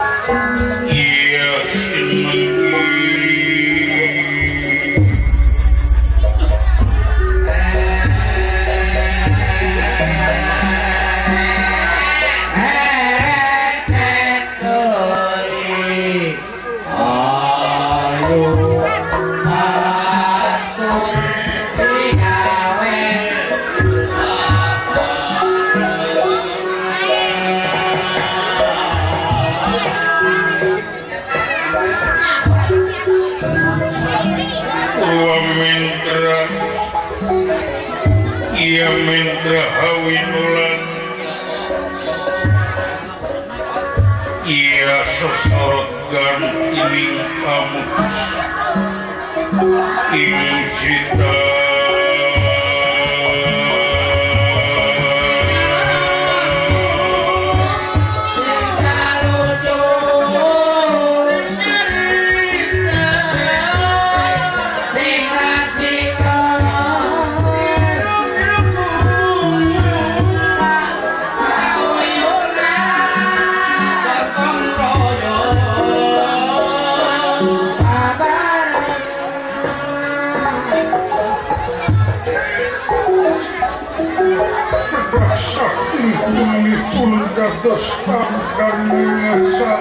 Yes, indeed. Mendrahawilan ia sesorotkan ini kamu. Ingin cita δώσ' τα καλιά σαν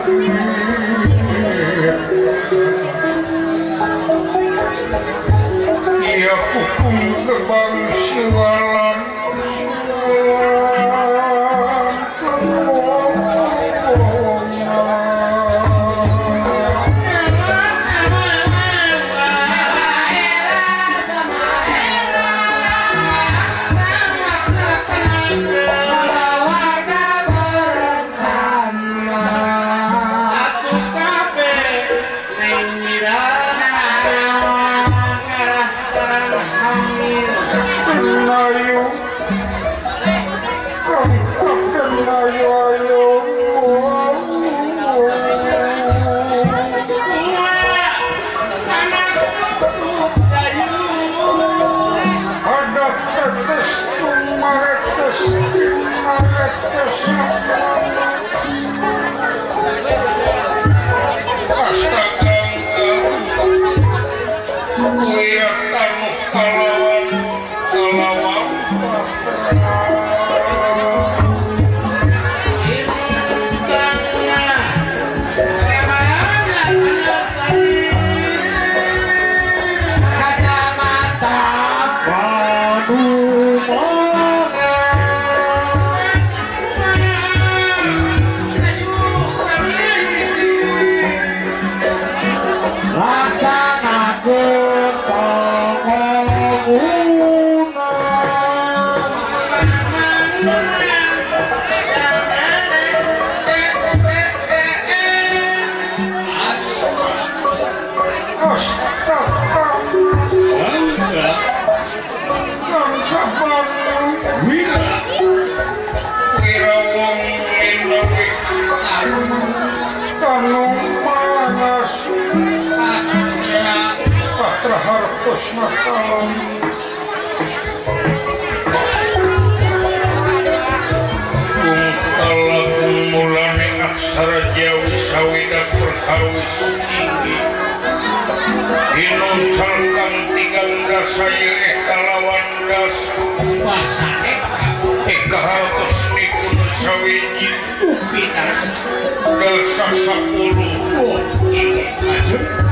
Rock koşmaktan Kungkalakum mulane aksara jawi sawida kurkawis Dinuncarkan tigang dasaya ekalawan kalawan Kuasa eka Eka harus sawiji Upinas Dasa sepuluh Oh, ini aja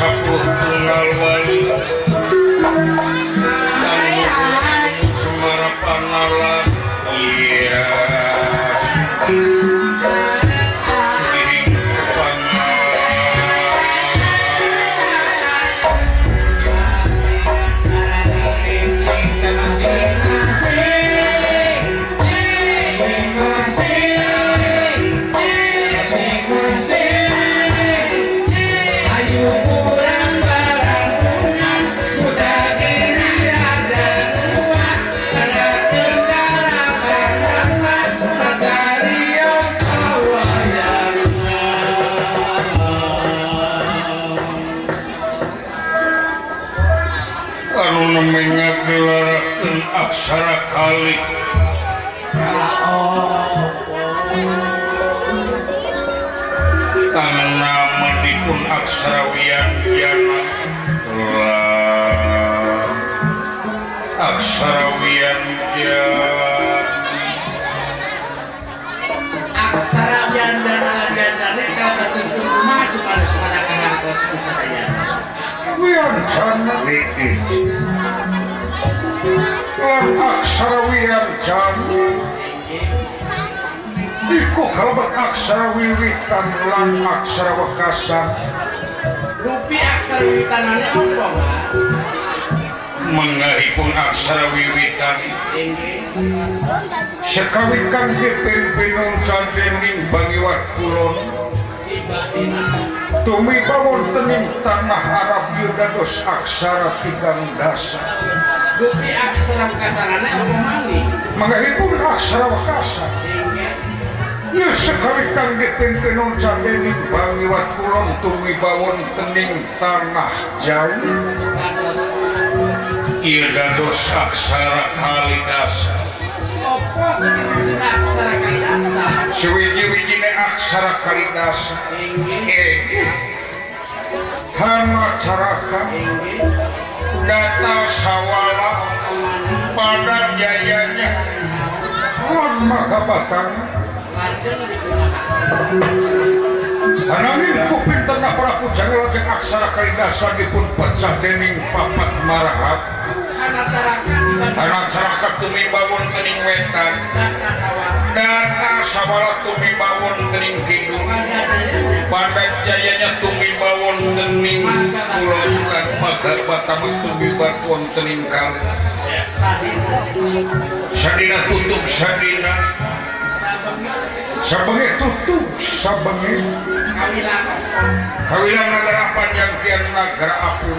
Chapel Alway. kali karena mendikun aksara wiyanjana aksara wiyanjana aksara wiyanjana wiyanjana kata tujuh rumah supaya sepeda kanan kos bisa kaya wiyanjana aksara Jan Iku kalabat aksara wiwitan lan aksara wakasan Rupi aksara wiwitanannya apa Mengahipun aksara wiwitan Sekawit kangge pimpinan candening bangi wakulon Tumi wonten ing tanah Arab yudados aksara tigang dasar. Gupi aksara kasarana apa mali? Manggahipun aksara wakasa. Ya sekali tanggit pimpinan candening bangiwat kulon tumi bawon tening tanah jauh. Iya dados aksara kalidasa. Apa sebenarnya aksara kalidasa? Sewiji-wijine aksara kalidasa. Inggih. masyarakat data sawala pada jayanya. Maka batang Anangin kuping tengah prapu jangan aksara kalidasa dipun pecah dening papat marahat anak cerakat tumi bangun tening wetan. Dana sabala tumi bangun tening kidul pandak jayanya tumi bangun tening kulaukan maka batam tumi bangun tening kali. Sadina tutup sadina. sebagai tutup sebagai kawilan negara panjang kian negara apun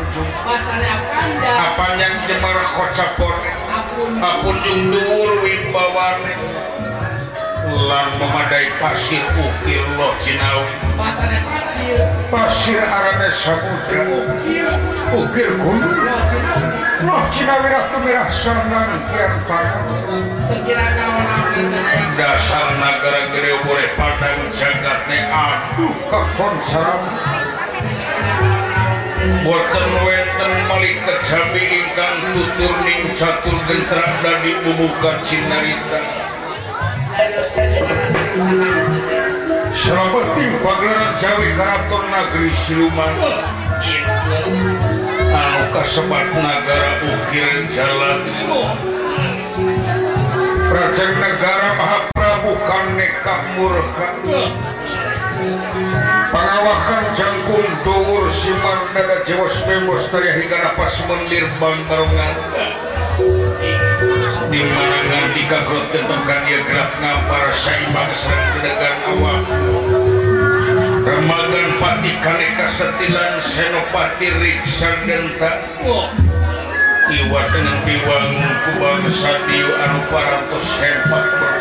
apanya jemar kocapor apun. Jundul wibawane. ulang memadai pasir ukir loh Cinawi Pasane pasir. Pasir arane samudra. Ukir. Ukir gunung. Loh Cinawi ratu merah sanang kian pangan terkira kawan awan-awan Dasar negara gede boleh padang jagatnya Aduh kakon sarang boten wenten Malik kejami ingkang tutur ning catur gentra dan dibubukan cinarita Serabet tim pagelaran Jawi karaton negeri siluman Anu kasebat negara ukir jalan. Raja negara Mahaprabu Kaneka Murka Pengawakan jangkung dhuwur Simar nada Jawa Smemos Tariah hingga napas menlir bantarongan di marangan digagrot ketukan dia gerak ngampar saimbang serang kedegan awam remagan pati kaneka setilan senopati riksan genta oh. iwa dengan piwang kubang satiu anu parantos hebat berkata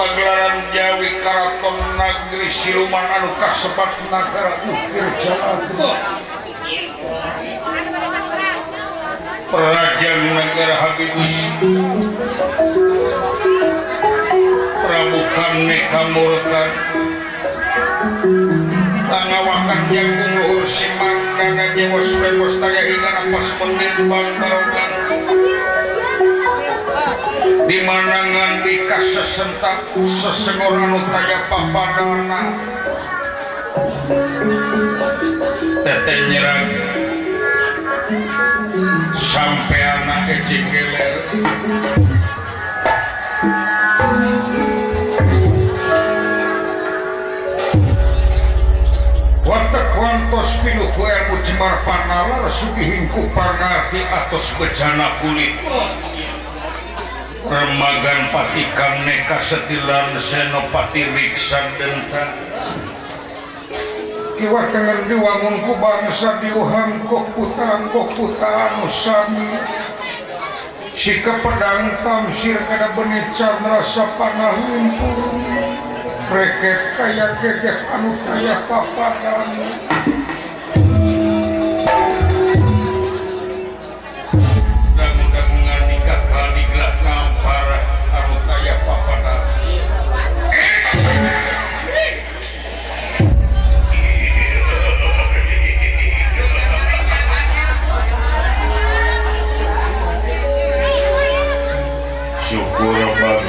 pagelaran Jawi Karaton Nagri Siluman anu kasebat nagara ukir Jawa Perajaan negara Habibis Prabu Kane Kamurkan Tangawakan jagung luhur siman Dana jewas bebos taya hingga napas barokan dimanangan Vika sesentak sesegoran utaya papadana Tete nyerang. Sampai anak ecing geler Watakwantos pinutu ilmu cimar panala sugihingku pangati atas bejana kulit. Remagan Pati Kamneka Setilan Senopati Wiksan Denta. Kiwa tangan diwangunku bangsa diuhang kok putaan kok putaan usami. Si kepedang tamsir kada benih candra sapanah lumpur. Reket kaya gegek anu kaya papadan.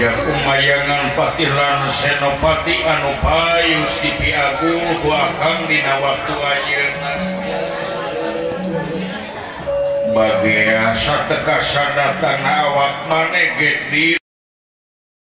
kumayangan Fatilan Senopati anu payus di Piagung Huakang dina waktu ayeuna. Bagea sateka sadatan awak maneh di